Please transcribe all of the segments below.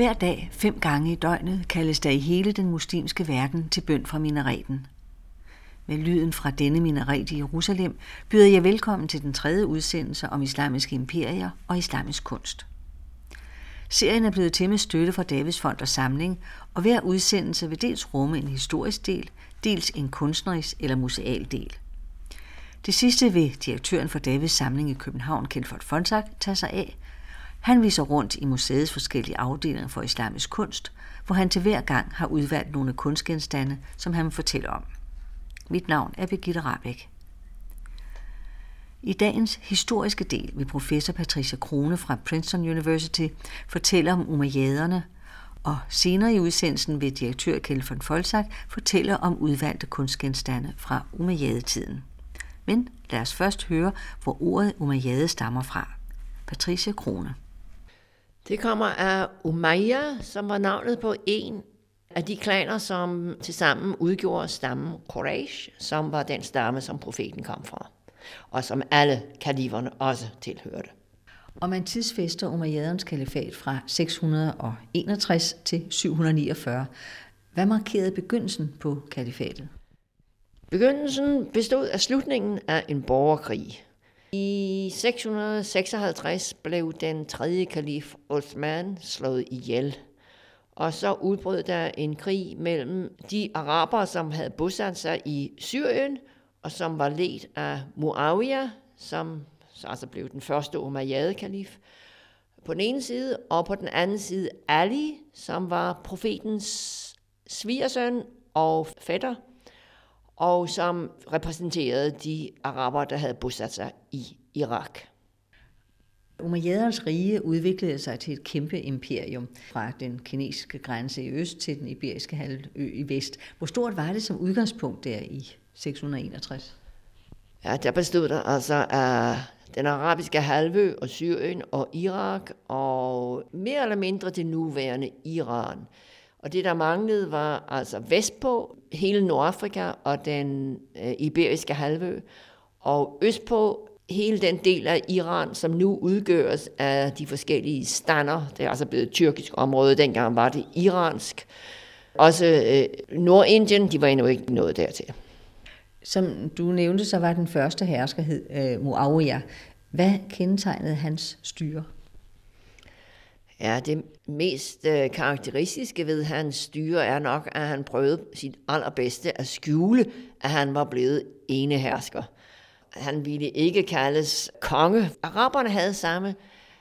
Hver dag, fem gange i døgnet, kaldes der i hele den muslimske verden til bøn fra minareten. Med lyden fra denne minaret i Jerusalem byder jeg velkommen til den tredje udsendelse om islamiske imperier og islamisk kunst. Serien er blevet til med støtte fra Davids Fond og Samling, og hver udsendelse vil dels rumme en historisk del, dels en kunstnerisk eller museal del. Det sidste vil direktøren for Davids Samling i København, Kjeld Fonsak, tage sig af. Han viser rundt i museets forskellige afdelinger for islamisk kunst, hvor han til hver gang har udvalgt nogle kunstgenstande, som han fortæller om. Mit navn er Birgitte Rabeck. I dagens historiske del vil professor Patricia Krone fra Princeton University fortælle om umayyaderne, og senere i udsendelsen vil direktør Kjell von Folsak fortælle om udvalgte kunstgenstande fra umayyadetiden. Men lad os først høre, hvor ordet umayyade stammer fra. Patricia Krone. Det kommer af Umayya, som var navnet på en af de klaner, som tilsammen udgjorde stammen Quraysh, som var den stamme, som profeten kom fra, og som alle kaliferne også tilhørte. Og man tidsfester Umayyadernes kalifat fra 661 til 749. Hvad markerede begyndelsen på kalifatet? Begyndelsen bestod af slutningen af en borgerkrig. I 656 blev den tredje kalif Osman slået ihjel og så udbrød der en krig mellem de arabere, som havde bosat sig i Syrien, og som var ledt af Muawiyah, som så altså blev den første Umayyad-kalif, på den ene side, og på den anden side Ali, som var profetens svigersøn og fætter, og som repræsenterede de araber, der havde bosat sig i Irak. Umayyadernes rige udviklede sig til et kæmpe imperium fra den kinesiske grænse i øst til den iberiske halvø i vest. Hvor stort var det som udgangspunkt der i 661? Ja, der bestod der altså af den arabiske halvø og Syrien og Irak og mere eller mindre det nuværende Iran. Og det, der manglede, var altså vestpå, hele Nordafrika og den øh, iberiske halvø, og østpå hele den del af Iran, som nu udgøres af de forskellige stander, det er altså blevet tyrkisk område, dengang var det iransk. Også øh, Nordindien, de var endnu ikke nået dertil. Som du nævnte, så var den første herskerhed øh, Muawiyah. Hvad kendetegnede hans styre? Ja, det mest øh, karakteristiske ved hans styre er nok, at han prøvede sit allerbedste at skjule, at han var blevet enehersker. Han ville ikke kaldes konge. Araberne havde samme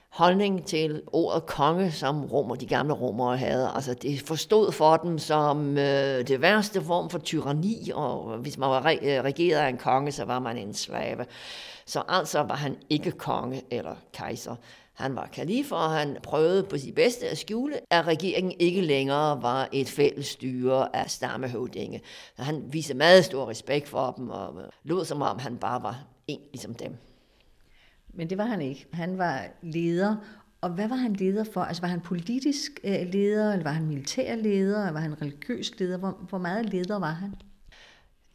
holdning til ordet konge, som romer, de gamle romere havde. Altså, det forstod for dem som øh, det værste form for tyranni, og hvis man var re- øh, regeret af en konge, så var man en slave. Så altså var han ikke konge eller kejser. Han var kalif, og han prøvede på sit bedste at skjule, at regeringen ikke længere var et fælles styre af stammehøvdinge. Han viste meget stor respekt for dem, og lod som om han bare var en ligesom dem. Men det var han ikke. Han var leder, og hvad var han leder for? Altså var han politisk øh, leder, eller var han militær leder, eller var han religiøs leder? Hvor, hvor meget leder var han?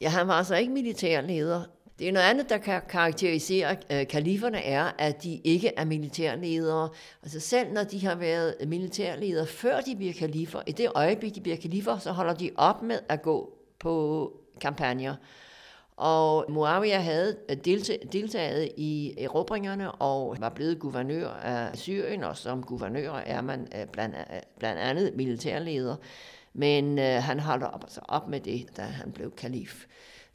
Ja, han var altså ikke militær leder. Det er noget andet, der kan karakterisere øh, kaliferne, er, at de ikke er militærledere. Altså selv når de har været militærledere, før de bliver kalifer, i det øjeblik, de bliver kalifer, så holder de op med at gå på kampagner. Og Muawiyah havde øh, deltaget i erobringerne og var blevet guvernør af Syrien, og som guvernør er man øh, blandt, blandt andet militærleder. Men øh, han holder op, altså op med det, da han blev kalif.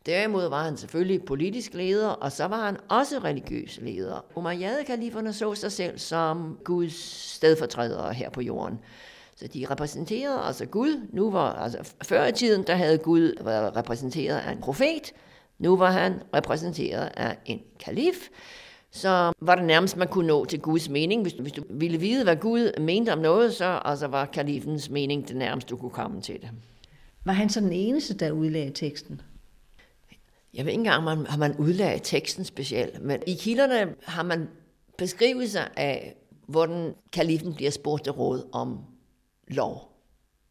Derimod var han selvfølgelig politisk leder, og så var han også religiøs leder. Umayyad-kaliferne så sig selv som Guds stedfortrædere her på jorden. Så de repræsenterede altså Gud. Nu var, altså før i tiden, der havde Gud været repræsenteret af en profet. Nu var han repræsenteret af en kalif. Så var det nærmest, man kunne nå til Guds mening. Hvis du, hvis du ville vide, hvad Gud mente om noget, så altså var kalifens mening det nærmeste, du kunne komme til det. Var han så den eneste, der udlagde teksten? Jeg ved ikke engang, man, har man udlagt teksten specielt, men i kilderne har man beskrivelser af, hvordan kalifen bliver spurgt til råd om lov,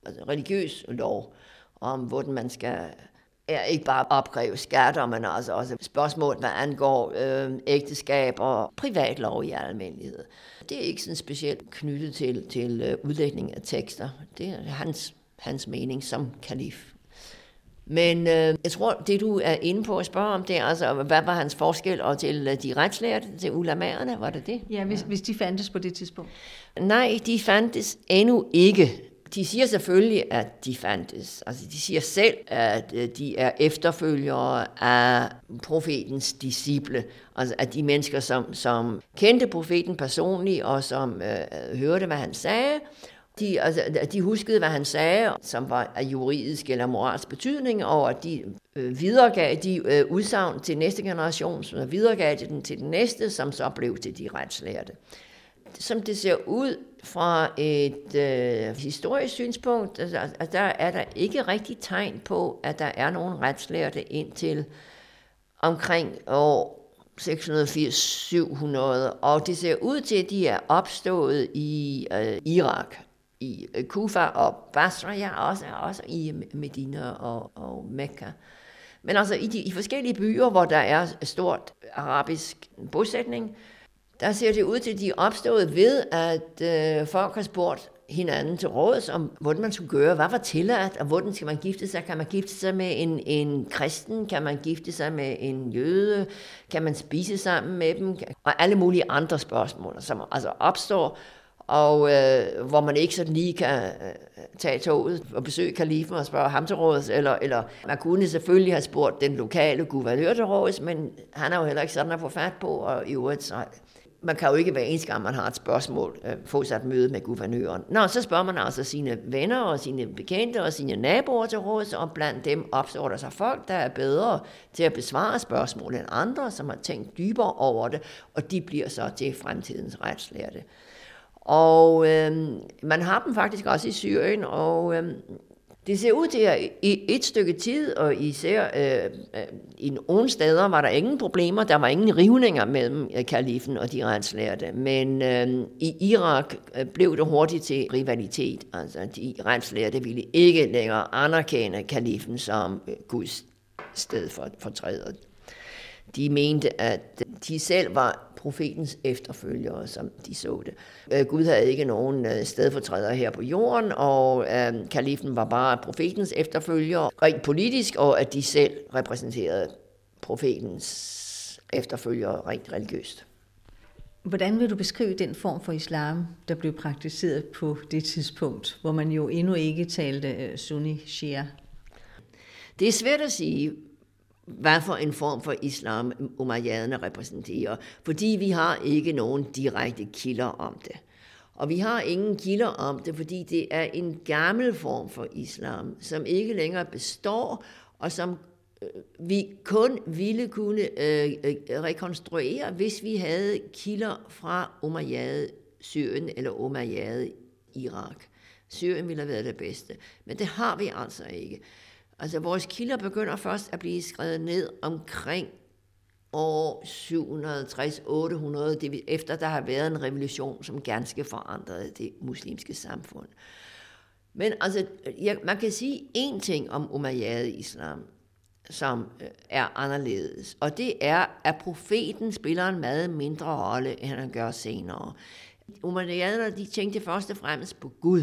altså religiøs lov, om hvordan man skal er ikke bare opkræve skatter, men altså også spørgsmål, hvad angår øh, ægteskab og privatlov i almindelighed. Det er ikke sådan specielt knyttet til, til øh, udlægning af tekster. Det er hans, hans mening som kalif. Men øh, jeg tror, det du er inde på at spørge om, det er altså, hvad var hans forskel og til øh, de retslærte, til ulamærerne, var det det? Ja, hvis, hvis de fandtes på det tidspunkt. Nej, de fandtes endnu ikke. De siger selvfølgelig, at de fandtes. Altså, de siger selv, at øh, de er efterfølgere af profetens disciple. Altså, at de mennesker, som, som kendte profeten personligt, og som øh, hørte, hvad han sagde, de, altså, de huskede, hvad han sagde, som var af juridisk eller moralsk betydning, og at de øh, videregav de øh, udsagn til næste generation, som videregav de den til den næste, som så blev til de retslærte. Som det ser ud fra et øh, historisk synspunkt, altså, altså, der er der ikke rigtig tegn på, at der er nogen retslærte indtil omkring år 680-700, og det ser ud til, at de er opstået i øh, Irak i øh, Kufa og Basra, ja, også, også i Medina og, og Mekka. Men altså i de i forskellige byer, hvor der er stort arabisk bosætning, der ser det ud til, at de er opstået ved, at øh, folk har spurgt hinanden til råds om, hvordan man skulle gøre, hvad var tilladt, og hvordan skal man gifte sig? Kan man gifte sig med en, en kristen? Kan man gifte sig med en jøde? Kan man spise sammen med dem? Og alle mulige andre spørgsmål, som altså opstår, og øh, hvor man ikke sådan lige kan øh, tage toget og besøge kalifen og spørge ham til råds, eller, eller man kunne selvfølgelig have spurgt den lokale guvernør til råds, men han er jo heller ikke sådan at få fat på, og i øvrigt så man kan jo ikke hver eneste gang, man har et spørgsmål, øh, få sig et møde med guvernøren. Nå, så spørger man altså sine venner og sine bekendte og sine naboer til råds, og blandt dem opstår der sig folk, der er bedre til at besvare spørgsmål end andre, som har tænkt dybere over det, og de bliver så til fremtidens retslærte. Og øh, man har dem faktisk også i Syrien, og øh, det ser ud til, at i et stykke tid, og især øh, øh, i nogle steder, var der ingen problemer. Der var ingen rivninger mellem øh, kalifen og de retslærte. Men øh, i Irak øh, blev det hurtigt til rivalitet. Altså, de retslærte ville ikke længere anerkende kalifen som øh, Guds sted for, for træet. De mente, at de selv var profetens efterfølgere, som de så det. Øh, Gud havde ikke nogen øh, stedfortræder her på jorden, og øh, kalifen var bare profetens efterfølger, rent politisk, og at de selv repræsenterede profetens efterfølgere rent religiøst. Hvordan vil du beskrive den form for islam, der blev praktiseret på det tidspunkt, hvor man jo endnu ikke talte sunni-shia? Det er svært at sige, hvad for en form for islam umayyaderne repræsenterer, fordi vi har ikke nogen direkte kilder om det. Og vi har ingen kilder om det, fordi det er en gammel form for islam, som ikke længere består, og som øh, vi kun ville kunne øh, øh, rekonstruere, hvis vi havde kilder fra Umayyad Syrien eller Umayyad Irak. Syrien ville have været det bedste, men det har vi altså ikke. Altså vores kilder begynder først at blive skrevet ned omkring år 760-800, det efter der har været en revolution, som ganske forandrede det muslimske samfund. Men altså, ja, man kan sige én ting om Umayyad-islam, som øh, er anderledes, og det er, at profeten spiller en meget mindre rolle, end han gør senere. Umayyaderne, de tænkte først og fremmest på Gud,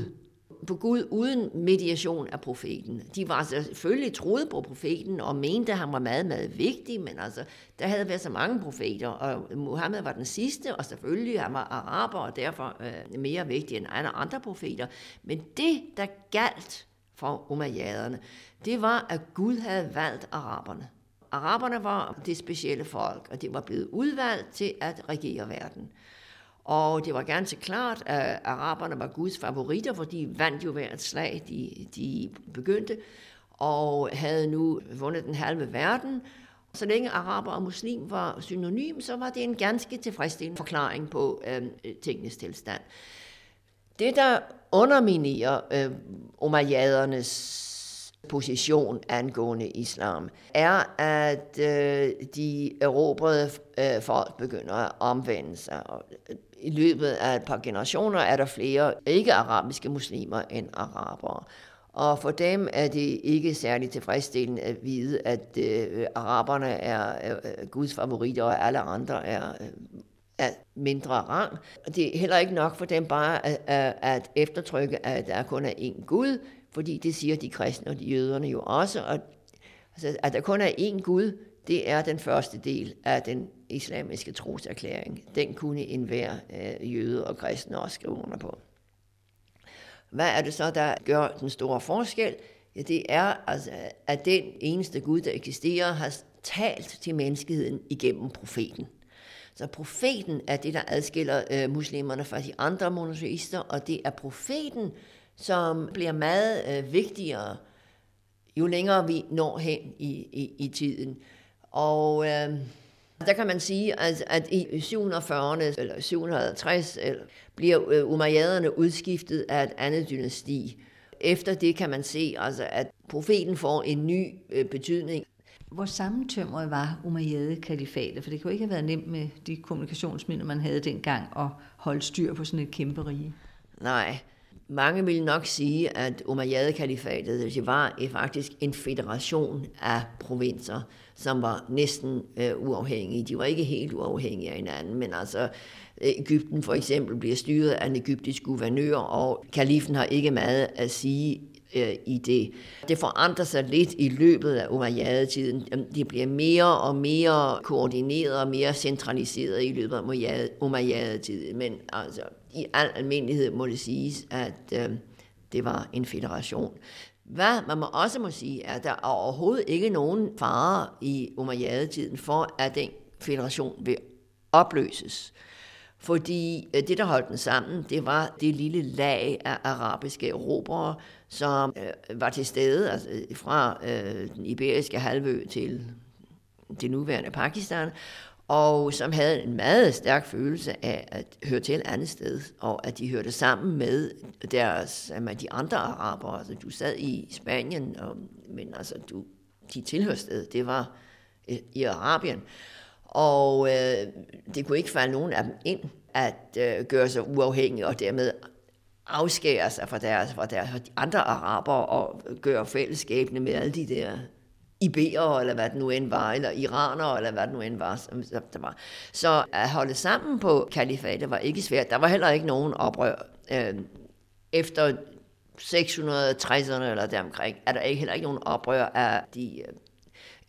på Gud uden mediation af profeten. De var selvfølgelig troede på profeten og mente, at han var meget, meget vigtig, men altså, der havde været så mange profeter, og Muhammed var den sidste, og selvfølgelig han var araber, og derfor øh, mere vigtig end andre profeter. Men det, der galt for umayyaderne, det var, at Gud havde valgt araberne. Araberne var det specielle folk, og det var blevet udvalgt til at regere verden. Og det var ganske klart, at araberne var Guds favoritter, for de vandt jo hvert slag, de, de begyndte, og havde nu vundet den halve verden. Så længe araber og muslim var synonym, så var det en ganske tilfredsstillende forklaring på øh, tingenes tilstand. Det, der underminerer øh, umayyadernes position angående islam, er, at øh, de erobrede øh, folk begynder at omvende sig. Og øh, i løbet af et par generationer er der flere ikke-arabiske muslimer end arabere. Og for dem er det ikke særlig tilfredsstillende at vide, at øh, araberne er øh, øh Guds favoritter, og alle andre er, øh, er mindre rang. Det er heller ikke nok for dem bare at, at, at eftertrykke, at der kun er én Gud, fordi det siger de kristne og de jøderne jo også. Og, altså, at der kun er én Gud, det er den første del af den islamiske troserklæring. Den kunne enhver øh, jøde og kristen også skrive under på. Hvad er det så, der gør den store forskel? Ja, det er, altså, at den eneste Gud, der eksisterer, har talt til menneskeheden igennem profeten. Så profeten er det, der adskiller øh, muslimerne fra de andre monoteister, og det er profeten, som bliver meget øh, vigtigere, jo længere vi når hen i, i, i tiden. Og øh, der kan man sige, at, at i 740'erne eller 750 eller, bliver øh, umayyaderne udskiftet af et andet dynasti. Efter det kan man se, altså, at profeten får en ny øh, betydning. Hvor sammentømret var Umayyad-kalifatet? For det kunne ikke have været nemt med de kommunikationsmidler, man havde dengang, at holde styr på sådan et kæmpe rige. Nej, mange vil nok sige, at Umayyad-kalifatet det var faktisk en federation af provinser, som var næsten øh, uafhængige. De var ikke helt uafhængige af hinanden, men altså øh, Ægypten for eksempel bliver styret af en egyptisk guvernør, og kalifen har ikke meget at sige øh, i det. Det forandrer sig lidt i løbet af Umayyad-tiden. Det bliver mere og mere koordineret og mere centraliseret i løbet af Umayyad-tiden. Men altså, i al almindelighed må det siges, at øh, det var en federation. Hvad man må også må sige, er, at der er overhovedet ikke nogen fare i Umayyad-tiden for, at den federation vil opløses. Fordi øh, det, der holdt den sammen, det var det lille lag af arabiske erobrere, som øh, var til stede altså, øh, fra øh, den iberiske halvø til det nuværende Pakistan, og som havde en meget stærk følelse af at høre til et andet sted, og at de hørte sammen med deres, med de andre araber. Altså, du sad i Spanien, og, men altså, du, de tilhørsted, det var øh, i Arabien. Og øh, det kunne ikke falde nogen af dem ind at øh, gøre sig uafhængige og dermed afskære sig fra deres, fra deres de andre araber og øh, gøre fællesskabene med alle de der IB'ere, eller hvad det nu end var, eller iranere, eller hvad det nu end var, som der var. Så at holde sammen på kalifatet var ikke svært. Der var heller ikke nogen oprør. Øh, efter 660'erne eller deromkring, er der ikke, heller ikke nogen oprør af de øh,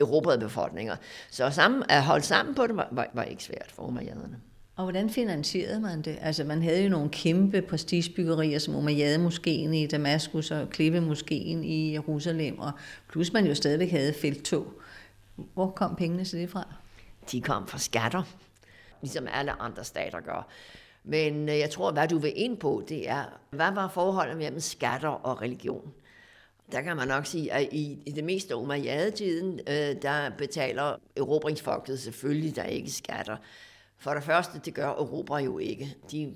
erobrede befolkninger. Så sammen, at holde sammen på det var, var, var ikke svært for umayyaderne. Og hvordan finansierede man det? Altså man havde jo nogle kæmpe prestigebyggerier som Umayyad-moskeen i Damaskus og Klippe-moskeen i Jerusalem, og plus man jo stadigvæk havde felttog. Hvor kom pengene til det fra? De kom fra skatter, ligesom alle andre stater gør. Men øh, jeg tror, hvad du vil ind på, det er, hvad var forholdet mellem skatter og religion? Der kan man nok sige, at i, i det meste af Umayyad-tiden, øh, der betaler erobringsfolket selvfølgelig der ikke skatter. For det første, det gør Europa jo ikke. De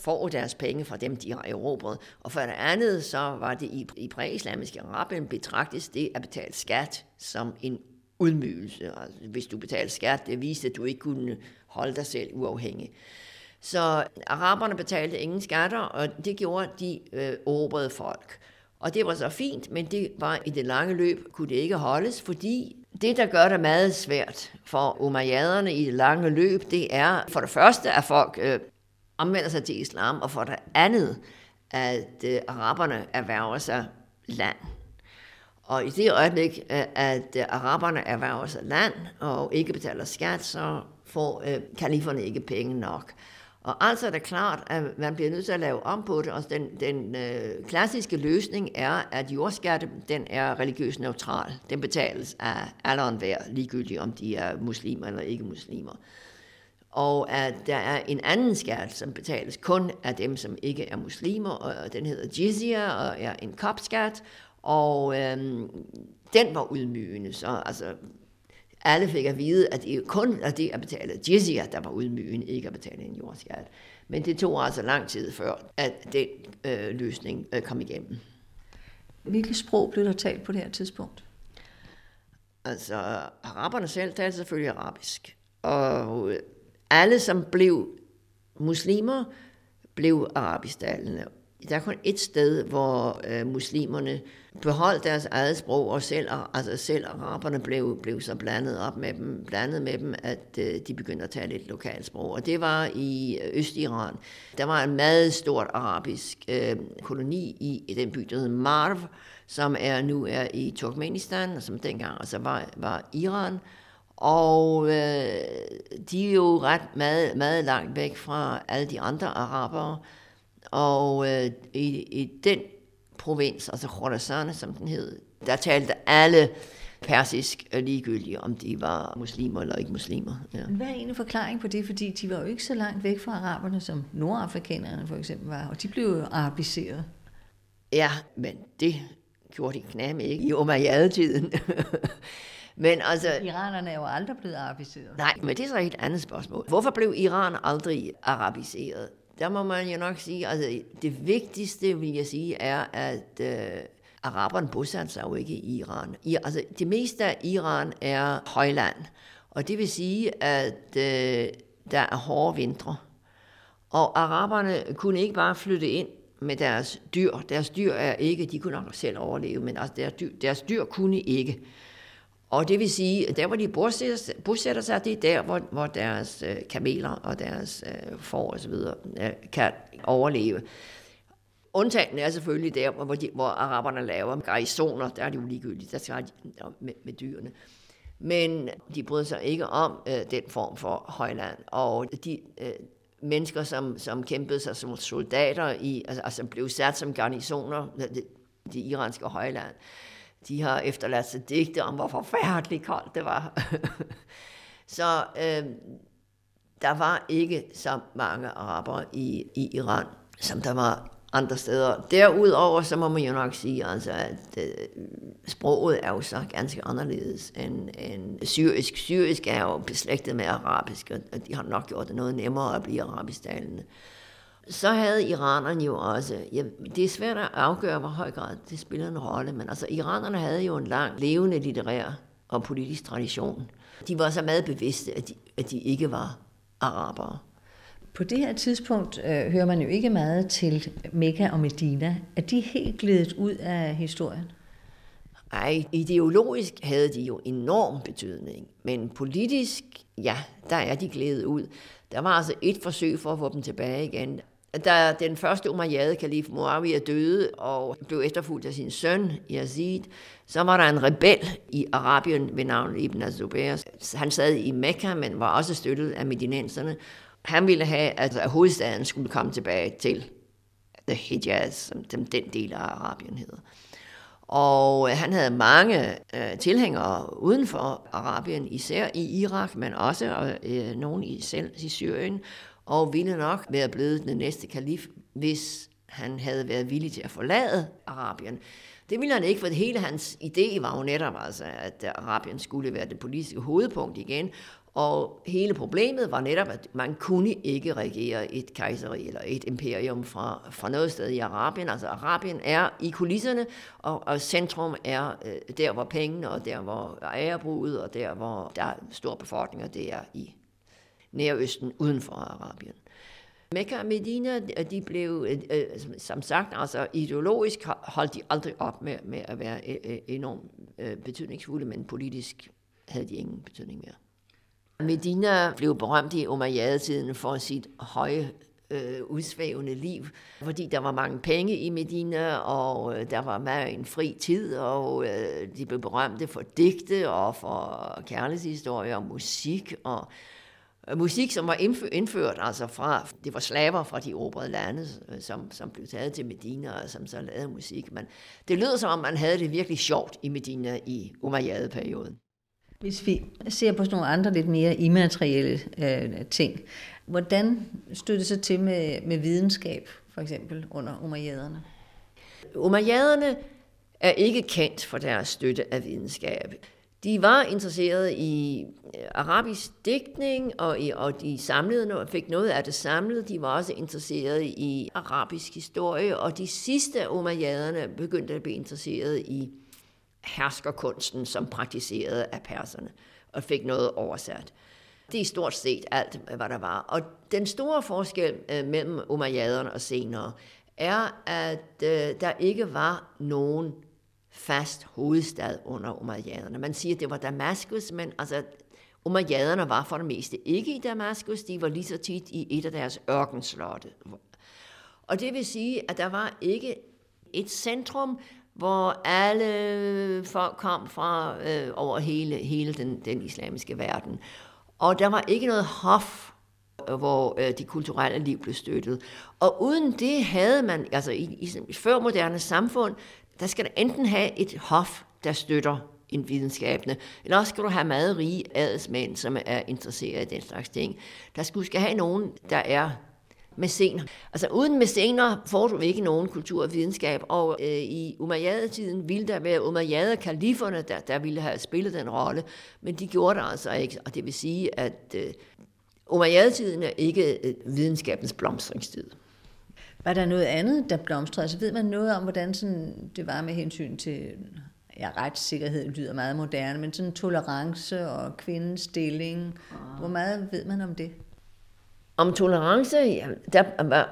får deres penge fra dem, de har erobret. Og for det andet, så var det i, i præislamiske Arabien betragtes det at betale skat som en udmygelse. Altså, hvis du betalte skat, det viste, at du ikke kunne holde dig selv uafhængig. Så araberne betalte ingen skatter, og det gjorde de øh, erobrede folk. Og det var så fint, men det var i det lange løb, kunne det ikke holdes, fordi det, der gør det meget svært for umayyaderne i det lange løb, det er for det første, at folk øh, omvender sig til islam, og for det andet, at øh, araberne erhverver sig land. Og i det øjeblik, øh, at øh, araberne erhverver sig land og ikke betaler skat, så får øh, kaliferne ikke penge nok. Og altså er det klart, at man bliver nødt til at lave om på det, og den, den øh, klassiske løsning er, at jordskatte, den er religiøst neutral. Den betales af alle og enhver, ligegyldigt om de er muslimer eller ikke muslimer. Og at der er en anden skat, som betales kun af dem, som ikke er muslimer, og den hedder jizya, og er en kopskat, og øhm, den var udmygende, så altså, alle fik at vide, at det kun er det at betale jizya, der var udmygende, ikke at betale en jordskat. Men det tog altså lang tid før, at den øh, løsning øh, kom igennem. Hvilke sprog blev der talt på det her tidspunkt? Altså, araberne selv talte selvfølgelig arabisk. Og alle, som blev muslimer, blev arabisktalende. Der er kun et sted, hvor øh, muslimerne beholdt deres eget sprog, og selv, altså selv araberne blev, blev så blandet op med dem, blandet med dem, at øh, de begyndte at tale et lokalt sprog. Og det var i øh, Øst-Iran. Der var en meget stort arabisk øh, koloni i, i den by, der hed Marv, som er nu er i Turkmenistan, og som dengang altså var, var Iran. Og øh, de er jo ret meget, meget langt væk fra alle de andre arabere. Og øh, i, i den provins, altså Khorasan, som den hed, der talte alle persisk ligegyldigt, om de var muslimer eller ikke muslimer. Ja. Hvad er en forklaring på det? Fordi de var jo ikke så langt væk fra araberne, som nordafrikanerne for eksempel var, og de blev jo arabiseret. Ja, men det gjorde de knæme ikke i Umayyad-tiden. Men altså... Iranerne er jo aldrig blevet arabiseret. Nej, men det er så et andet spørgsmål. Hvorfor blev Iran aldrig arabiseret? Der må man jo nok sige, altså det vigtigste, vil jeg sige, er, at øh, araberne bosatte sig jo ikke i Iran. I, altså det meste af Iran er højland, og det vil sige, at øh, der er hårde vintre. Og araberne kunne ikke bare flytte ind med deres dyr. Deres dyr er ikke, de kunne nok selv overleve, men altså deres dyr, deres dyr kunne ikke. Og det vil sige, der hvor de bosætter, bosætter sig, det er der, hvor, hvor deres øh, kameler og deres øh, får og så videre øh, kan overleve. Undtagen er selvfølgelig der, hvor, de, hvor araberne laver garisoner, der er det jo ligegyldigt, der skal de med, med dyrene. Men de bryder sig ikke om øh, den form for højland, og de øh, mennesker, som, som kæmpede sig som soldater, i, altså, altså blev sat som garnisoner, øh, det, det iranske højland, de har efterladt sig digte om, hvor forfærdeligt koldt det var. så øh, der var ikke så mange araber i, i Iran, som der var andre steder. Derudover så må man jo nok sige, altså, at øh, sproget er jo så ganske anderledes end, end syrisk. Syrisk er jo beslægtet med arabisk, og de har nok gjort det noget nemmere at blive arabisk-talende. Så havde iranerne jo også, ja, det er svært at afgøre, hvor høj grad det spiller en rolle, men altså iranerne havde jo en lang levende litterær og politisk tradition. De var så meget bevidste, at de, at de ikke var arabere. På det her tidspunkt øh, hører man jo ikke meget til Mekka og Medina. Er de helt glædet ud af historien? Ej, ideologisk havde de jo enorm betydning, men politisk, ja, der er de glædet ud. Der var altså et forsøg for at få dem tilbage igen. Da den første Umayyad kalif Muawiyah døde og blev efterfulgt af sin søn Yazid, så var der en rebel i Arabien ved navn Ibn Azubair. Han sad i Mekka, men var også støttet af medinenserne. Han ville have, at hovedstaden skulle komme tilbage til The Hijaz, som den del af Arabien hedder. Og øh, han havde mange øh, tilhængere uden for Arabien, især i Irak, men også øh, øh nogle i selv i Syrien og ville nok være blevet den næste kalif, hvis han havde været villig til at forlade Arabien. Det ville han ikke, for hele hans idé var jo netop, altså, at Arabien skulle være det politiske hovedpunkt igen, og hele problemet var netop, at man kunne ikke regere et kejseri eller et imperium fra, fra noget sted i Arabien. Altså Arabien er i kulisserne, og, og centrum er øh, der, hvor pengene, og der, hvor ærebruget, og der, hvor der er stor befolkning, og det er i Nærøsten uden for Arabien. Mekka og Medina, de blev, øh, øh, som sagt, altså ideologisk holdt de aldrig op med, med at være øh, enormt betydningsfulde, men politisk havde de ingen betydning mere. Medina blev berømt i Umayyad-tiden for sit høje øh, udsvævende liv, fordi der var mange penge i Medina, og øh, der var meget en fri tid, og øh, de blev berømte for digte og for kærlighedshistorier og musik, og musik, som var indført, altså fra, det var slaver fra de obrede lande, øh, som, som blev taget til Medina, og som så lavede musik. Men det lød som om, man havde det virkelig sjovt i Medina i Umayyad-perioden. Hvis vi ser på sådan nogle andre lidt mere immaterielle øh, ting, hvordan stod det så til med, med videnskab, for eksempel under umayyaderne? Umayyaderne er ikke kendt for deres støtte af videnskab. De var interesserede i øh, arabisk digtning, og, i, og de samlede noget, fik noget af det samlet. De var også interesserede i arabisk historie, og de sidste af umayyaderne begyndte at blive interesserede i herskerkunsten, som praktiserede af perserne, og fik noget oversat. Det er stort set alt, hvad der var. Og den store forskel øh, mellem umayyaderne og senere er, at øh, der ikke var nogen fast hovedstad under umayyaderne. Man siger, at det var Damaskus, men altså, umayyaderne var for det meste ikke i Damaskus, de var lige så tit i et af deres ørkenslotte. Og det vil sige, at der var ikke et centrum, hvor alle folk kom fra øh, over hele, hele den, den islamiske verden. Og der var ikke noget hof, øh, hvor øh, de kulturelle liv blev støttet. Og uden det havde man, altså i, i, i førmoderne samfund, der skal du enten have et hof, der støtter en videnskabende, eller også skal du have meget rige adelsmænd, som er interesseret i den slags ting. Der skulle skal have nogen, der er mæscener. Altså uden mæscener får du ikke nogen kultur og videnskab, og øh, i Umayyad-tiden ville der være Umayyad-kaliferne, der, der ville have spillet den rolle, men de gjorde det altså ikke, og det vil sige, at øh, Umayyad-tiden er ikke øh, videnskabens blomstringstid. Var der noget andet, der blomstrede? Altså ved man noget om, hvordan sådan, det var med hensyn til ja, retssikkerhed lyder meget moderne, men sådan tolerance og kvindens stilling, hvor meget ved man om det? Om tolerance, ja, der,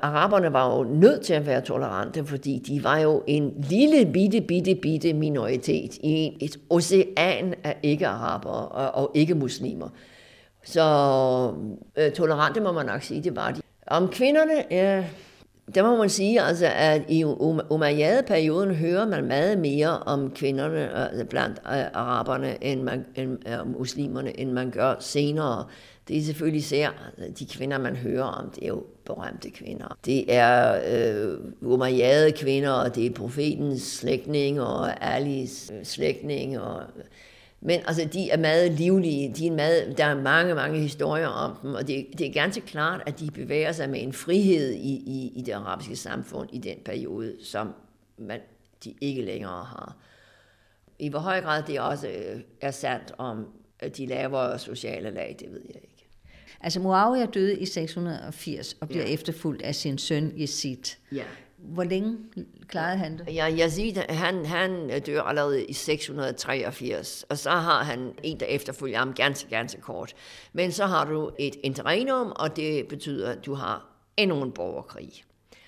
araberne var jo nødt til at være tolerante, fordi de var jo en lille bitte, bitte, bitte minoritet i et ocean af ikke-arabere og, og ikke-muslimer. Så øh, tolerante må man nok sige, det var de. Om kvinderne, ja, der må man sige, altså, at i Umayyad-perioden hører man meget mere om kvinderne altså blandt øh, araberne end, man, end øh, og muslimerne, end man gør senere. Det er selvfølgelig især altså, de kvinder, man hører om, det er jo berømte kvinder. Det er øh, Umayyad-kvinder, og det er profetens slægtning, og Alis slægtning, og men altså, de er meget livlige. De er meget, der er mange, mange historier om dem, og det, det er ganske klart, at de bevæger sig med en frihed i, i, i det arabiske samfund i den periode, som man, de ikke længere har. I hvor høj grad det også øh, er sandt om de lavere sociale lag, det ved jeg ikke. Altså Muawiyah døde i 680 og bliver ja. efterfulgt af sin søn Yazid. Ja. Hvor længe klarede han det? Ja, Yazid, han, han dør allerede i 683, og så har han en, der efterfølger ham ganske, ganske kort. Men så har du et interregnum, og det betyder, at du har endnu en borgerkrig.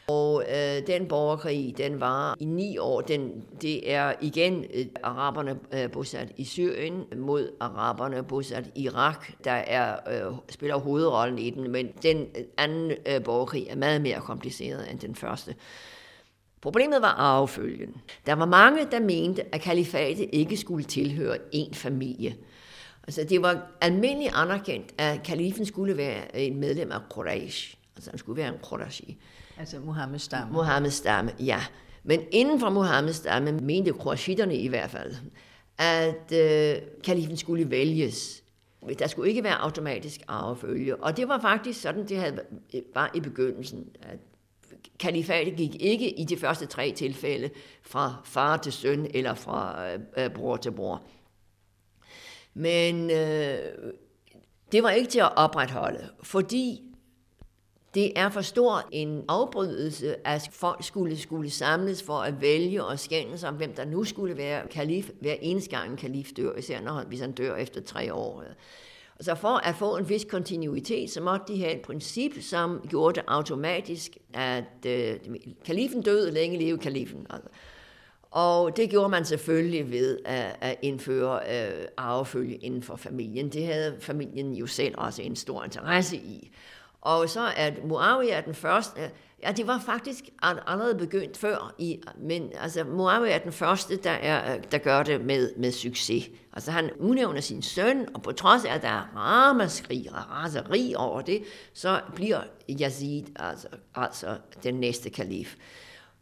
Og øh, den borgerkrig, den var i ni år. Den, det er igen øh, araberne øh, bosat i Syrien mod araberne bosat i Irak, der er, øh, spiller hovedrollen i den. Men den anden øh, borgerkrig er meget mere kompliceret end den første. Problemet var arvefølgen. Der var mange, der mente, at kalifatet ikke skulle tilhøre en familie. Altså, det var almindeligt anerkendt, at kalifen skulle være en medlem af Quraysh. Altså, han skulle være en Qurayshi. Altså Mohammeds stamme. Mohammeds stamme, ja. Men inden for Mohammeds stamme mente Qurayshiterne i hvert fald, at øh, kalifen skulle vælges. Der skulle ikke være automatisk arvefølge. Og det var faktisk sådan, det havde, var i begyndelsen. At kalifatet gik ikke i de første tre tilfælde fra far til søn eller fra øh, øh, bror til bror. Men øh, det var ikke til at opretholde, fordi det er for stor en afbrydelse, at folk skulle, skulle samles for at vælge og skændes om, hvem der nu skulle være kalif, hver eneste gang en kalif dør, især når, hvis han dør efter tre år. Så for at få en vis kontinuitet, så måtte de have et princip, som gjorde det automatisk, at øh, kalifen døde, længe leve kalifen. Og det gjorde man selvfølgelig ved at, at indføre øh, arvefølge inden for familien. Det havde familien jo selv også en stor interesse i. Og så er Muawiyah den første, øh, ja, det var faktisk allerede begyndt før, i, men altså, Muawiyah er den første, der, er, øh, der gør det med, med succes. Altså han udnævner sin søn, og på trods af, at der er ramaskrig og raseri over det, så bliver Yazid altså, altså den næste kalif.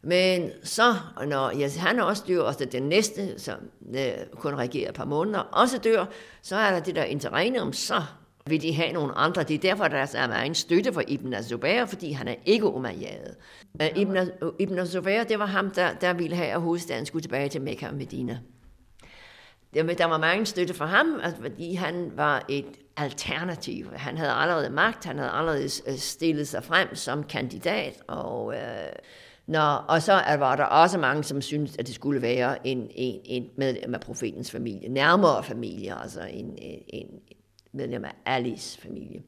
Men så, når Yazid, han også dør, og den næste, som øh, kun regerer et par måneder, også dør, så er der det der interregnum, så vil de have nogle andre. Det er derfor, der er en støtte for Ibn Zubair, fordi han er ikke umayyad. Uh, Ibn, Ibn Zubair, det var ham, der, der ville have, at hovedstaden skulle tilbage til Mekka og Medina. Der, der var mange støtte for ham, altså, fordi han var et alternativ. Han havde allerede magt, han havde allerede øh, stillet sig frem som kandidat, og... øh, Nå, og så var der også mange, som syntes, at det skulle være en, en, en medlem af profetens familie, nærmere familie, altså en, en, medlem af Alis familie.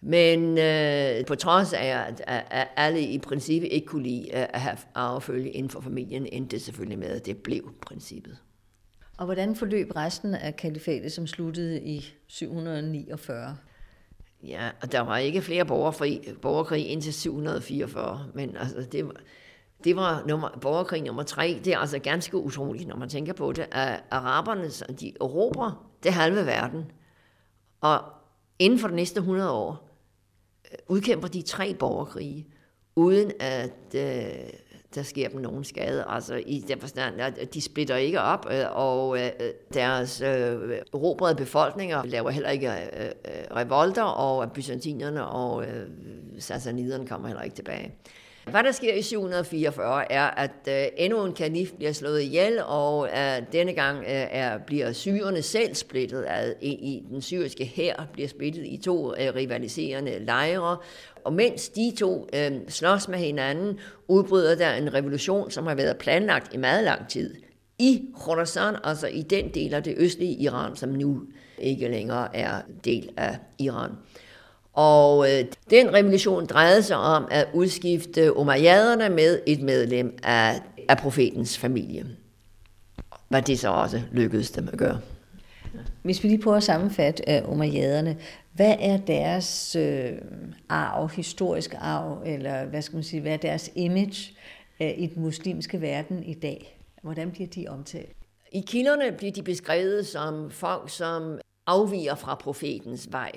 Men øh, på trods af, at, at alle i princippet ikke kunne lide at have arvefølge inden for familien, endte det selvfølgelig med, at det blev princippet. Og hvordan forløb resten af kalifatet, som sluttede i 749? Ja, og der var ikke flere borgerfri, borgerkrig indtil 744, men altså det var, det var nummer, borgerkrig nummer tre. Det er altså ganske utroligt, når man tænker på det, at araberne, de erobrer det halve verden, og inden for de næste 100 år øh, udkæmper de tre borgerkrige, uden at øh, der sker dem nogen skade. Altså i den forstand, at de splitter ikke op, øh, og øh, deres øh, erobrede befolkninger laver heller ikke øh, øh, revolter, og byzantinerne og sassaniderne kommer heller ikke tilbage. Hvad der sker i 744 er, at øh, endnu en kanif bliver slået ihjel, og øh, denne gang øh, er, bliver syrerne selv splittet ad, i, i den syriske hær, bliver splittet i to øh, rivaliserende lejre, og mens de to øh, slås med hinanden, udbryder der en revolution, som har været planlagt i meget lang tid. I Khorasan, altså i den del af det østlige Iran, som nu ikke længere er del af Iran. Og øh, den revolution drejede sig om at udskifte umayyaderne med et medlem af, af profetens familie. Hvad det så også lykkedes dem at gøre. Hvis vi lige prøver at sammenfatte uh, umayyaderne, hvad er deres øh, arv, historisk arv, eller hvad skal man sige, hvad er deres image øh, i den muslimske verden i dag? Hvordan bliver de omtalt? I kilderne bliver de beskrevet som folk, som afviger fra profetens vej.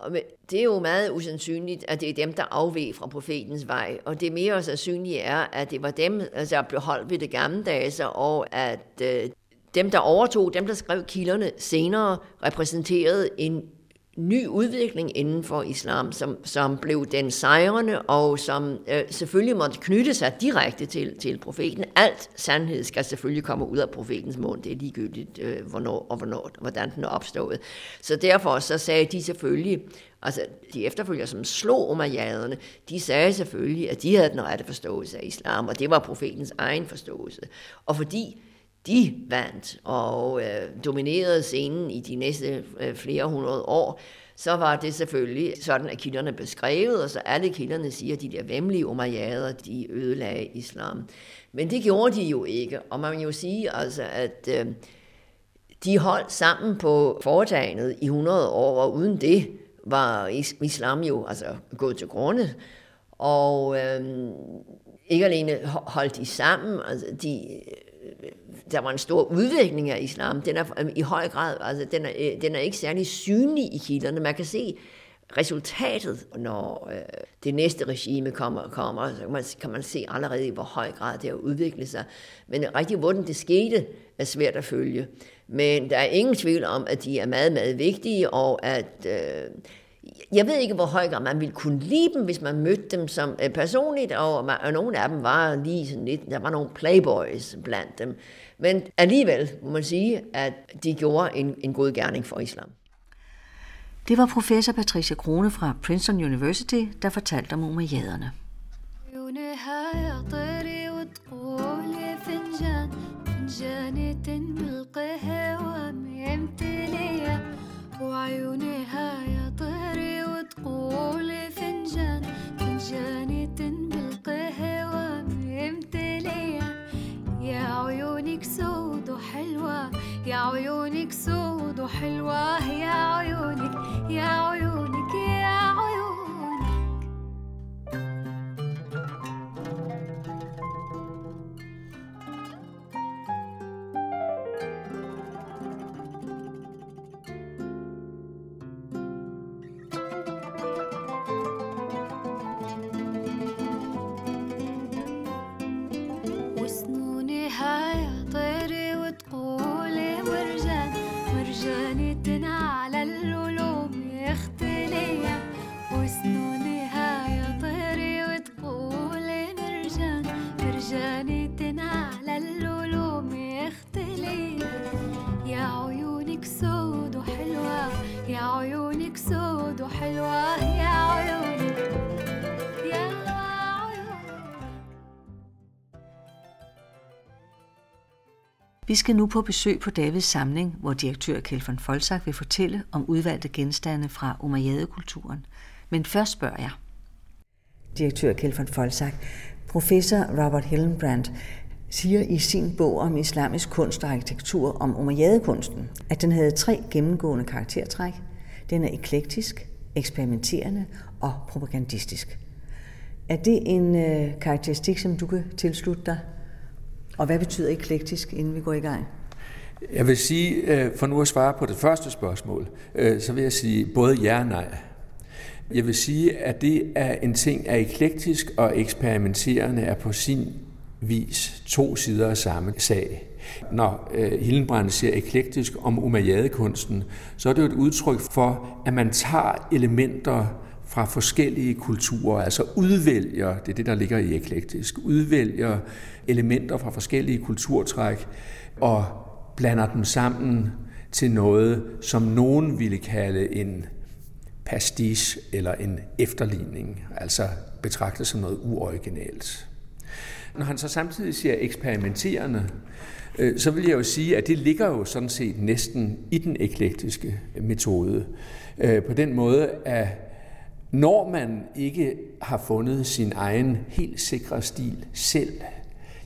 Og det er jo meget usandsynligt, at det er dem, der afveg fra profetens vej. Og det mere sandsynlige er, at det var dem, altså, der blev holdt ved det gamle dage, og at øh, dem, der overtog, dem, der skrev kilderne, senere repræsenterede en ny udvikling inden for islam, som, som blev den sejrende, og som øh, selvfølgelig måtte knytte sig direkte til, til profeten. Alt sandhed skal selvfølgelig komme ud af profetens mund. Det er ligegyldigt, øh, hvornår og hvornår, hvordan den er opstået. Så derfor så sagde de selvfølgelig, altså de efterfølgere, som slog umayyaderne, de sagde selvfølgelig, at de havde den rette forståelse af islam, og det var profetens egen forståelse. Og fordi de vandt og øh, dominerede scenen i de næste øh, flere hundrede år, så var det selvfølgelig sådan, at kilderne beskrevet, og så alle kilderne siger, at de der vemmelige umayyader, de ødelagde islam. Men det gjorde de jo ikke, og man vil jo sige, altså, at øh, de holdt sammen på foretagendet i 100 år, og uden det var islam jo altså, gået til grunde. Og øh, ikke alene holdt de sammen, altså de der var en stor udvikling af islam. Den er øh, i høj grad, altså den er, øh, den er ikke særlig synlig i kilderne. Man kan se resultatet, når øh, det næste regime kommer, kommer så kan man, kan man se allerede, i hvor høj grad det har udviklet sig. Men rigtig hvordan det skete, er svært at følge. Men der er ingen tvivl om, at de er meget, meget vigtige, og at øh, jeg ved ikke, hvor høj grad man ville kunne lide dem, hvis man mødte dem som øh, personligt, og, man, og nogle af dem var lige sådan lidt, der var nogle playboys blandt dem. Men alligevel må man sige, at de gjorde en, en god gerning for islam. Det var professor Patricia Krone fra Princeton University, der fortalte om umayyaderne. عيونك سود وحلوة يا عيونك سود وحلوة يا عيونك يا عيونك يا Vi skal nu på besøg på Davids samling, hvor direktør Kjeld von Folsak vil fortælle om udvalgte genstande fra Umayyad-kulturen. Men først spørger jeg. Direktør Kjeld Folsak, professor Robert Hillenbrand siger i sin bog om islamisk kunst og arkitektur om Umayyadekunsten, at den havde tre gennemgående karaktertræk. Den er eklektisk, eksperimenterende og propagandistisk. Er det en øh, karakteristik, som du kan tilslutte dig? Og hvad betyder eklektisk, inden vi går i gang? Jeg vil sige, øh, for nu at svare på det første spørgsmål, øh, så vil jeg sige både ja og nej. Jeg vil sige, at det er en ting, at eklektisk og eksperimenterende er på sin vis to sider af samme sag. Når øh, Hildenbrand siger eklektisk om umayyadekunsten, så er det jo et udtryk for, at man tager elementer fra forskellige kulturer, altså udvælger, det er det, der ligger i eklektisk, udvælger elementer fra forskellige kulturtræk og blander dem sammen til noget, som nogen ville kalde en pastiche eller en efterligning, altså betragtet som noget uoriginalt. Når han så samtidig siger eksperimenterende, øh, så vil jeg jo sige, at det ligger jo sådan set næsten i den eklektiske metode. Øh, på den måde, at når man ikke har fundet sin egen helt sikre stil selv,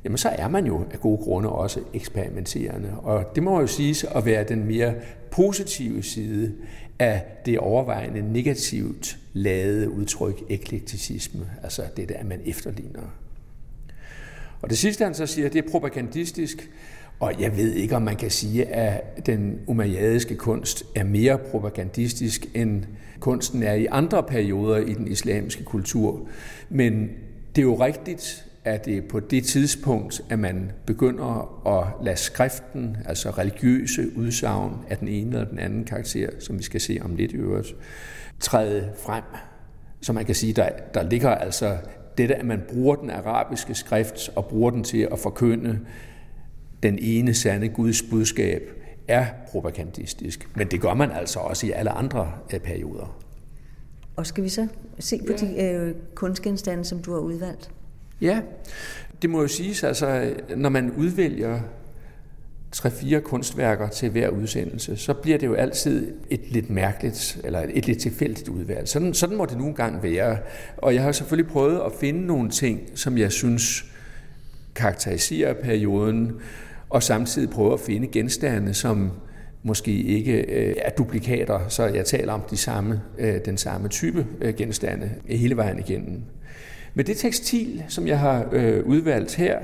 jamen så er man jo af gode grunde også eksperimenterende. Og det må jo siges at være den mere positive side af det overvejende negativt ladede udtryk eklekticisme, altså det der, man efterligner. Og det sidste, han så siger, det er propagandistisk, og jeg ved ikke, om man kan sige, at den umayyadiske kunst er mere propagandistisk, end kunsten er i andre perioder i den islamiske kultur. Men det er jo rigtigt, at det er på det tidspunkt, at man begynder at lade skriften, altså religiøse udsagn af den ene eller den anden karakter, som vi skal se om lidt i øvrigt, træde frem. Så man kan sige, der, der ligger altså dette, at man bruger den arabiske skrift og bruger den til at forkynde den ene sande Guds budskab, er propagandistisk. Men det gør man altså også i alle andre øh, perioder. Og skal vi så se på ja. de øh, kunstgenstande, som du har udvalgt? Ja, det må jo siges, altså, når man udvælger tre-fire kunstværker til hver udsendelse, så bliver det jo altid et lidt mærkeligt, eller et lidt tilfældigt udvalg. Sådan, sådan må det nogle gange være. Og jeg har selvfølgelig prøvet at finde nogle ting, som jeg synes karakteriserer perioden, og samtidig prøve at finde genstande, som måske ikke øh, er duplikater, så jeg taler om de samme, øh, den samme type øh, genstande hele vejen igennem. Men det tekstil, som jeg har øh, udvalgt her,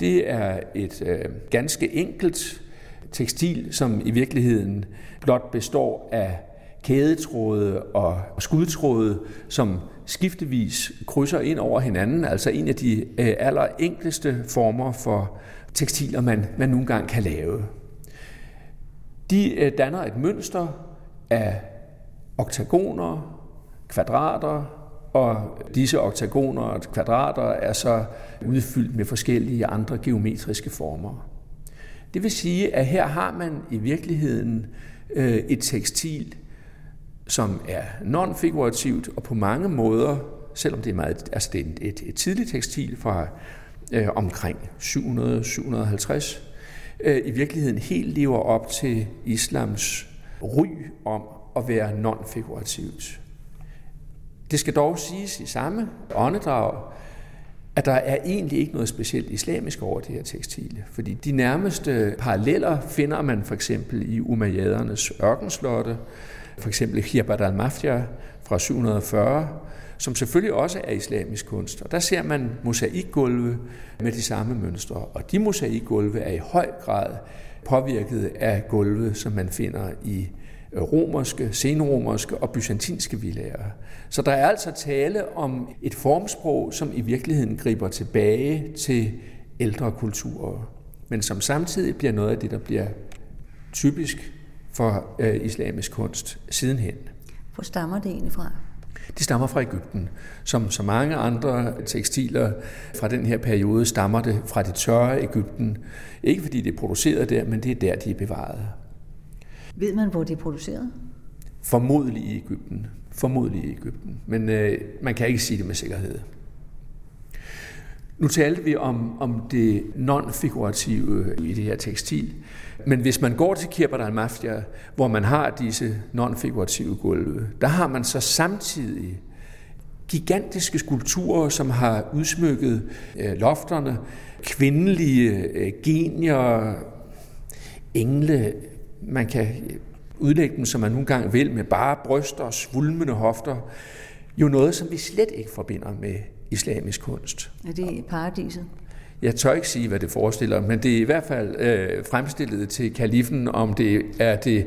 det er et øh, ganske enkelt tekstil, som i virkeligheden blot består af kædetråde og skudtråde, som skiftevis krydser ind over hinanden, altså en af de øh, aller enkleste former for tekstiler, man, man nogle gange kan lave. De øh, danner et mønster af oktagoner, kvadrater, og disse oktagoner og kvadrater er så udfyldt med forskellige andre geometriske former. Det vil sige, at her har man i virkeligheden øh, et tekstil, som er nonfigurativt og på mange måder, selvom det er, meget, altså det er et, et tidligt tekstil fra øh, omkring 700-750, øh, i virkeligheden helt lever op til islams ry om at være non-figurativt. Det skal dog siges i samme åndedrag, at der er egentlig ikke noget specielt islamisk over det her tekstile. Fordi de nærmeste paralleller finder man for eksempel i Umayyadernes ørkenslotte, for eksempel Hirbad al-Mafia fra 740, som selvfølgelig også er islamisk kunst. Og der ser man mosaikgulve med de samme mønstre. Og de mosaikgulve er i høj grad påvirket af gulve, som man finder i øh, romerske, senromerske og byzantinske villager. Så der er altså tale om et formsprog, som i virkeligheden griber tilbage til ældre kulturer, men som samtidig bliver noget af det, der bliver typisk for øh, islamisk kunst sidenhen. Hvor stammer det egentlig fra? Det stammer fra Ægypten. Som så mange andre tekstiler fra den her periode stammer det fra det tørre Ægypten. Ikke fordi det er produceret der, men det er der, de er bevaret. Ved man, hvor det er produceret? Formodentlig i Ægypten. Formodentlig i Ægypten. Men øh, man kan ikke sige det med sikkerhed. Nu talte vi om, om det non-figurative i det her tekstil. Men hvis man går til Kirbat del Mafia, hvor man har disse non-figurative gulve, der har man så samtidig gigantiske skulpturer, som har udsmykket øh, lofterne, kvindelige øh, genier, engle, man kan øh, udlægge dem, som man nogle gange vil, med bare bryster og svulmende hofter, jo noget, som vi slet ikke forbinder med islamisk kunst. Er det paradiset? Jeg tør ikke sige, hvad det forestiller, men det er i hvert fald øh, fremstillet til kalifen, om det er det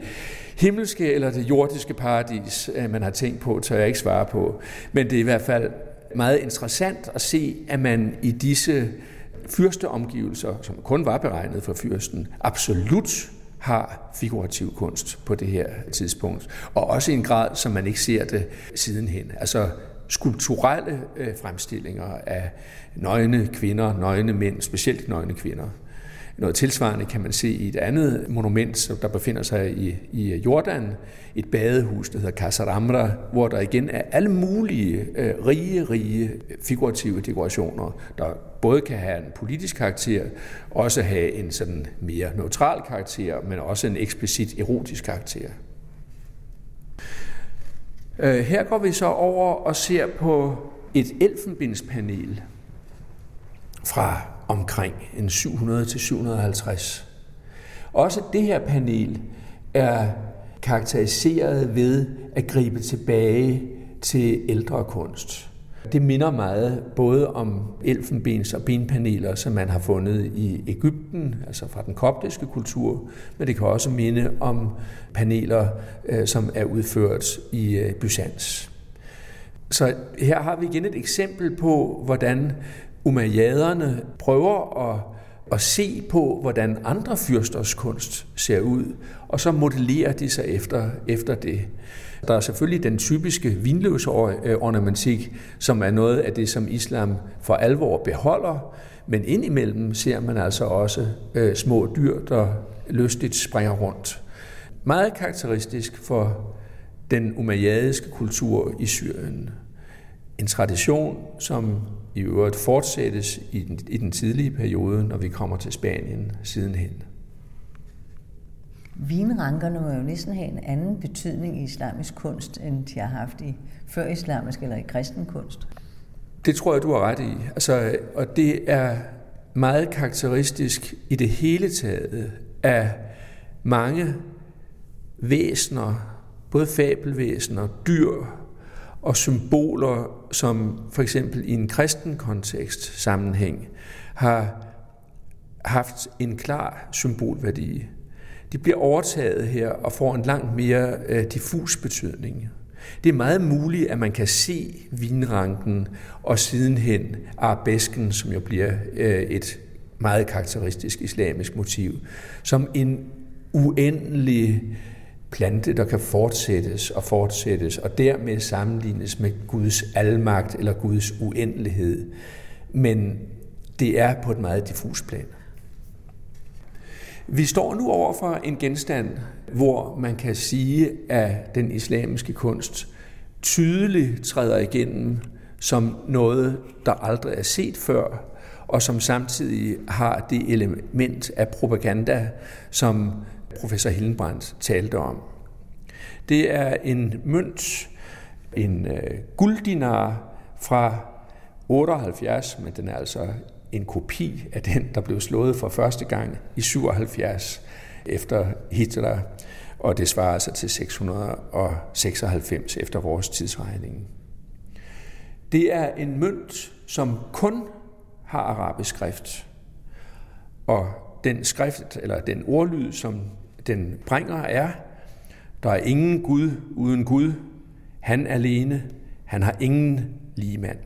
himmelske eller det jordiske paradis, øh, man har tænkt på, tør jeg ikke svare på. Men det er i hvert fald meget interessant at se, at man i disse fyrsteomgivelser, som kun var beregnet for fyrsten, absolut har figurativ kunst på det her tidspunkt. Og også i en grad, som man ikke ser det sidenhen. Altså skulpturelle øh, fremstillinger af nøgne kvinder, nøgne mænd, specielt nøgne kvinder. Noget tilsvarende kan man se i et andet monument, der befinder sig i, i Jordan, et badehus, der hedder Kasar Amra, hvor der igen er alle mulige øh, rige, rige øh, figurative dekorationer, der både kan have en politisk karakter, også have en sådan mere neutral karakter, men også en eksplicit erotisk karakter. Øh, her går vi så over og ser på et elfenbindspanel fra omkring en 700 til 750. Også det her panel er karakteriseret ved at gribe tilbage til ældre kunst. Det minder meget både om elfenbens- og benpaneler, som man har fundet i Ægypten, altså fra den koptiske kultur, men det kan også minde om paneler, øh, som er udført i øh, Byzans. Så her har vi igen et eksempel på, hvordan umayyaderne prøver at, at se på, hvordan andre fyrsters kunst ser ud, og så modellerer de sig efter, efter det. Der er selvfølgelig den typiske vinløsornamentik, som er noget af det, som islam for alvor beholder, men indimellem ser man altså også øh, små dyr, der lystigt springer rundt. Meget karakteristisk for den umayyadiske kultur i Syrien. En tradition, som i øvrigt fortsættes i den, i den tidlige periode, når vi kommer til Spanien sidenhen. Vinrankerne må jo næsten have en anden betydning i islamisk kunst, end de har haft i før islamisk eller i kristen kunst. Det tror jeg, du har ret i. Altså, og det er meget karakteristisk i det hele taget af mange væsener, både fabelvæsener, dyr og symboler, som for eksempel i en kristen kontekst sammenhæng har haft en klar symbolværdi de bliver overtaget her og får en langt mere øh, diffus betydning. Det er meget muligt, at man kan se vinranken og sidenhen arabesken, som jo bliver øh, et meget karakteristisk islamisk motiv, som en uendelig plante, der kan fortsættes og fortsættes, og dermed sammenlignes med Guds almagt eller Guds uendelighed. Men det er på et meget diffus plan. Vi står nu over for en genstand, hvor man kan sige, at den islamiske kunst tydeligt træder igennem som noget, der aldrig er set før, og som samtidig har det element af propaganda, som professor Hillenbrandt talte om. Det er en mønt, en øh, gulddinar fra 78, men den er altså en kopi af den, der blev slået for første gang i 77 efter Hitler, og det svarer altså til 696 efter vores tidsregning. Det er en mønt, som kun har arabisk skrift, og den skrift, eller den ordlyd, som den bringer, er, der er ingen Gud uden Gud, han alene, han har ingen ligemand.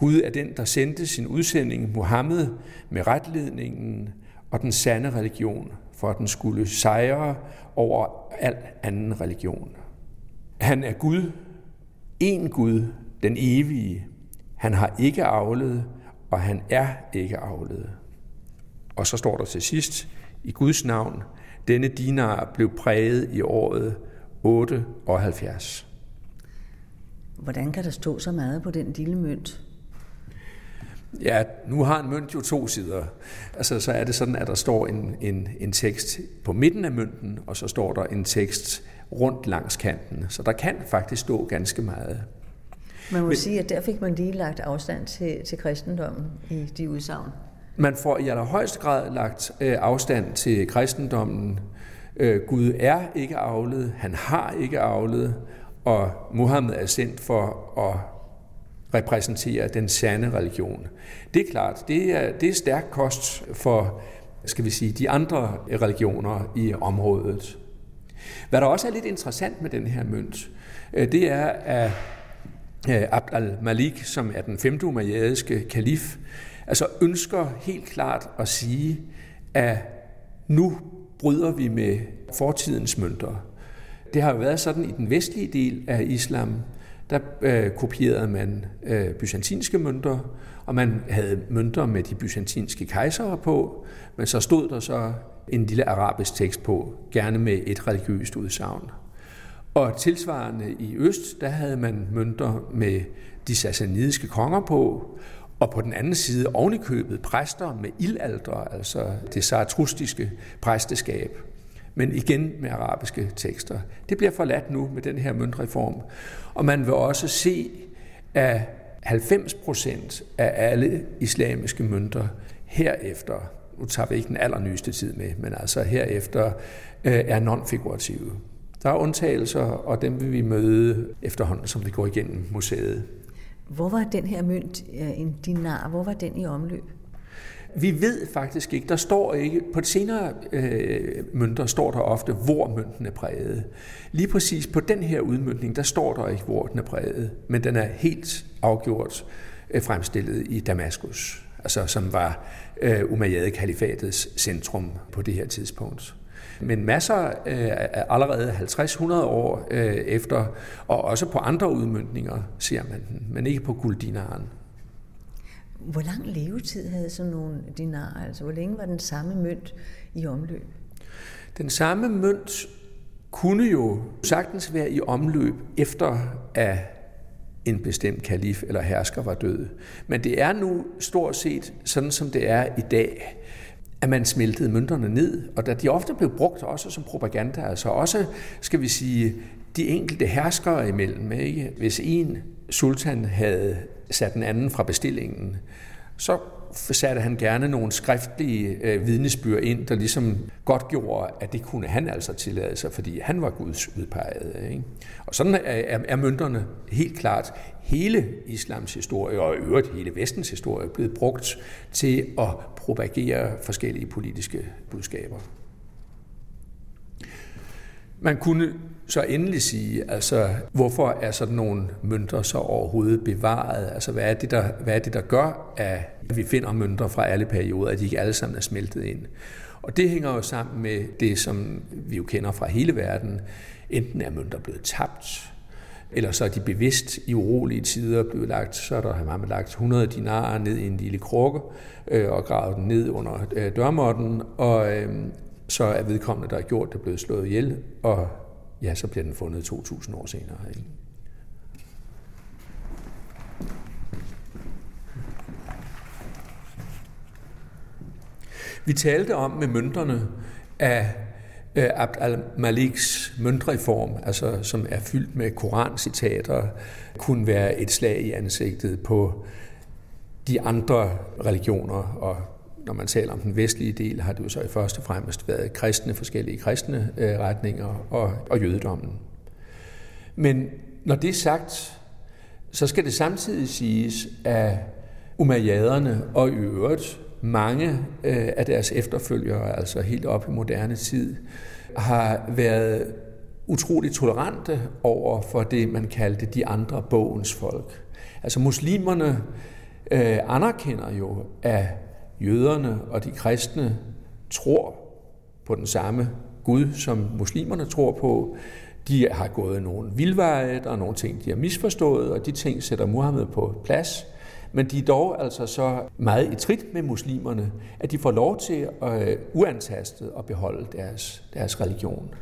Gud er den, der sendte sin udsending Mohammed med retledningen og den sande religion, for at den skulle sejre over al anden religion. Han er Gud, en Gud, den evige. Han har ikke avlet, og han er ikke avlet. Og så står der til sidst, i Guds navn, denne dinar blev præget i året 78. Hvordan kan der stå så meget på den lille mønt? Ja, nu har en mønt jo to sider. Altså, så er det sådan, at der står en, en, en tekst på midten af mønten, og så står der en tekst rundt langs kanten. Så der kan faktisk stå ganske meget. Man må Men, sige, at der fik man lige lagt afstand til, til kristendommen i de udsagn. Man får i allerhøjeste grad lagt øh, afstand til kristendommen. Øh, Gud er ikke aflet, han har ikke aflet, og Muhammed er sendt for at repræsenterer den sande religion. Det er klart, det er, det er stærk kost for skal vi sige, de andre religioner i området. Hvad der også er lidt interessant med den her mønt, øh, det er, at øh, Abd al-Malik, som er den femte umayyadiske kalif, altså ønsker helt klart at sige, at nu bryder vi med fortidens mønter. Det har jo været sådan i den vestlige del af islam, der øh, kopierede man øh, byzantinske mønter, og man havde mønter med de byzantinske kejsere på, men så stod der så en lille arabisk tekst på, gerne med et religiøst udsagn. Og tilsvarende i øst, der havde man mønter med de sassanidiske konger på, og på den anden side ovenikøbet præster med ildalder, altså det zaratrustiske præsteskab men igen med arabiske tekster. Det bliver forladt nu med den her møntreform. Og man vil også se, at 90 procent af alle islamiske mønter herefter, nu tager vi ikke den allernyeste tid med, men altså herefter, øh, er non-figurative. Der er undtagelser, og dem vil vi møde efterhånden, som vi går igennem museet. Hvor var den her mønt, øh, en dinar, hvor var den i omløb? Vi ved faktisk ikke, der står ikke, på de senere øh, mønter står der ofte, hvor mønten er præget. Lige præcis på den her udmyndning, der står der ikke, hvor den er præget, men den er helt afgjort øh, fremstillet i Damaskus, altså som var øh, Umayyad-kalifatets centrum på det her tidspunkt. Men masser øh, allerede 50-100 år øh, efter, og også på andre udmyndninger ser man den, men ikke på Guldinaren. Hvor lang levetid havde sådan nogle dinarer? Altså, hvor længe var den samme mønt i omløb? Den samme mønt kunne jo sagtens være i omløb efter at en bestemt kalif eller hersker var død. Men det er nu stort set sådan, som det er i dag, at man smeltede mønterne ned, og da de ofte blev brugt også som propaganda, altså også, skal vi sige, de enkelte herskere imellem. Ikke? Hvis en sultan havde sat den anden fra bestillingen, så satte han gerne nogle skriftlige øh, ind, der ligesom godt gjorde, at det kunne han altså tillade sig, fordi han var Guds udpegede. Ikke? Og sådan er, er, er mønterne helt klart hele islams historie, og i øvrigt hele vestens historie, blevet brugt til at propagere forskellige politiske budskaber. Man kunne så endelig sige, altså, hvorfor er sådan nogle mønter så overhovedet bevaret? Altså, hvad er det, der, hvad er det, der gør, at vi finder mønter fra alle perioder, at de ikke alle sammen er smeltet ind? Og det hænger jo sammen med det, som vi jo kender fra hele verden. Enten er mønter blevet tabt, eller så er de bevidst i urolige tider blevet lagt, så er der har man lagt 100 dinarer ned i en lille krukke øh, og gravet den ned under øh, dørmåtten, og øh, så er vedkommende, der har gjort det, blevet slået ihjel, og ja, så bliver den fundet 2.000 år senere. Ikke? Vi talte om med mønterne af øh, Abd al-Maliks møntreform, altså som er fyldt med korancitater, kunne være et slag i ansigtet på de andre religioner og når man taler om den vestlige del, har det jo så i første og fremmest været kristne, forskellige kristne øh, retninger og, og jødedommen. Men når det er sagt, så skal det samtidig siges, at umayyaderne og i øvrigt mange øh, af deres efterfølgere, altså helt op i moderne tid, har været utroligt tolerante over for det, man kaldte de andre bogens folk. Altså muslimerne øh, anerkender jo, at jøderne og de kristne tror på den samme Gud, som muslimerne tror på. De har gået nogle vildveje, der er nogle ting, de har misforstået, og de ting sætter Muhammed på plads. Men de er dog altså så meget i trit med muslimerne, at de får lov til at uantastet at beholde deres, deres religion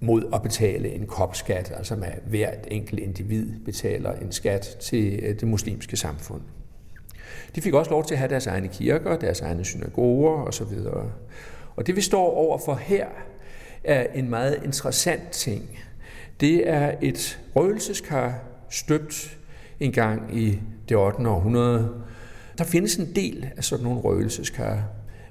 mod at betale en kopskat, altså med hvert enkelt individ betaler en skat til øh, det muslimske samfund. De fik også lov til at have deres egne kirker, deres egne synagoger osv. Og det vi står overfor her er en meget interessant ting. Det er et røgelseskar støbt en gang i det 8. århundrede. Der findes en del af sådan nogle røgelseskar,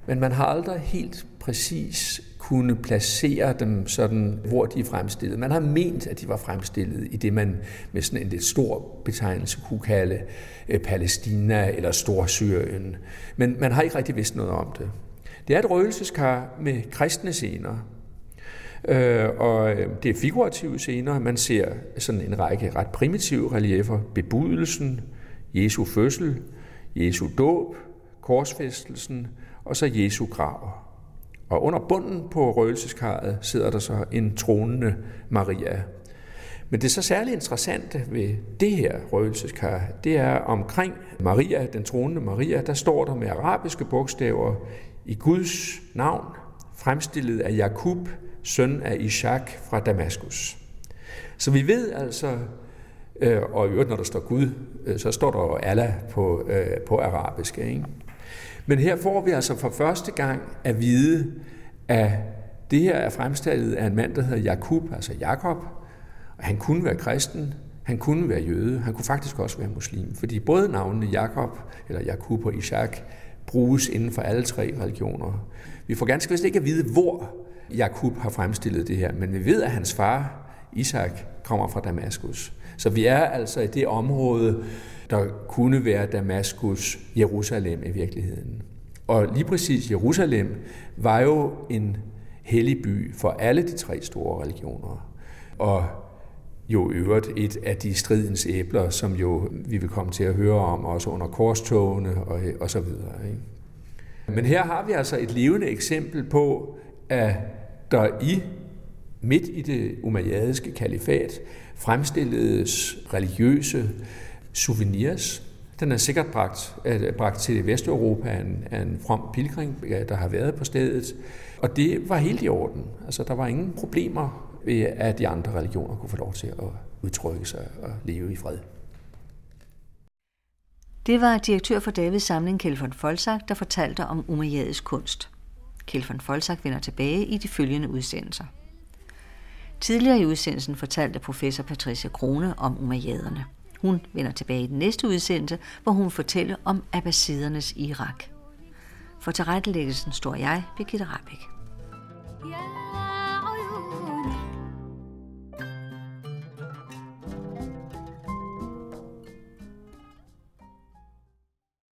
men man har aldrig helt præcis kunne placere dem sådan, hvor de er fremstillet. Man har ment, at de var fremstillet i det, man med sådan en lidt stor betegnelse kunne kalde øh, Palæstina eller Storsyrien. Men man har ikke rigtig vidst noget om det. Det er et røgelseskar med kristne scener, øh, og øh, det er figurative scener. Man ser sådan en række ret primitive reliefer. Bebudelsen, Jesu fødsel, Jesu dåb, korsfæstelsen og så Jesu grav. Og under bunden på røgelseskarret sidder der så en tronende Maria. Men det så særligt interessante ved det her røgelseskar, det er omkring Maria, den tronende Maria, der står der med arabiske bogstaver i Guds navn, fremstillet af Jakub, søn af Ishak fra Damaskus. Så vi ved altså, øh, og i øvrigt når der står Gud, øh, så står der Allah på, øh, på arabisk. Ikke? Men her får vi altså for første gang at vide, at det her er fremstillet af en mand, der hedder Jakub, altså Jakob, og han kunne være kristen, han kunne være jøde, han kunne faktisk også være muslim, fordi både navnene Jakob, eller Jakub og Ishak, bruges inden for alle tre religioner. Vi får ganske vist ikke at vide, hvor Jakub har fremstillet det her, men vi ved, at hans far, Isak, kommer fra Damaskus. Så vi er altså i det område, der kunne være Damaskus, Jerusalem i virkeligheden. Og lige præcis Jerusalem var jo en hellig by for alle de tre store religioner. Og jo i øvrigt et af de stridens æbler, som jo vi vil komme til at høre om, også under korstogene og, og så videre. Ikke? Men her har vi altså et levende eksempel på, at der i midt i det umayyadiske kalifat fremstilledes religiøse souvenirs. Den er sikkert bragt, øh, bragt til Vesteuropa af en, af en from pilgrim, der har været på stedet. Og det var helt i orden. Altså, der var ingen problemer ved, at de andre religioner kunne få lov til at udtrykke sig og leve i fred. Det var direktør for Davids samling, Kjeld von Folsak, der fortalte om umayyadisk kunst. Kjeld von Folsak vender tilbage i de følgende udsendelser. Tidligere i udsendelsen fortalte professor Patricia Krone om umayyaderne. Hun vender tilbage i den næste udsendelse, hvor hun fortæller om abbasidernes Irak. For tilrettelæggelsen står jeg, Birgitte Rabeck. Yeah.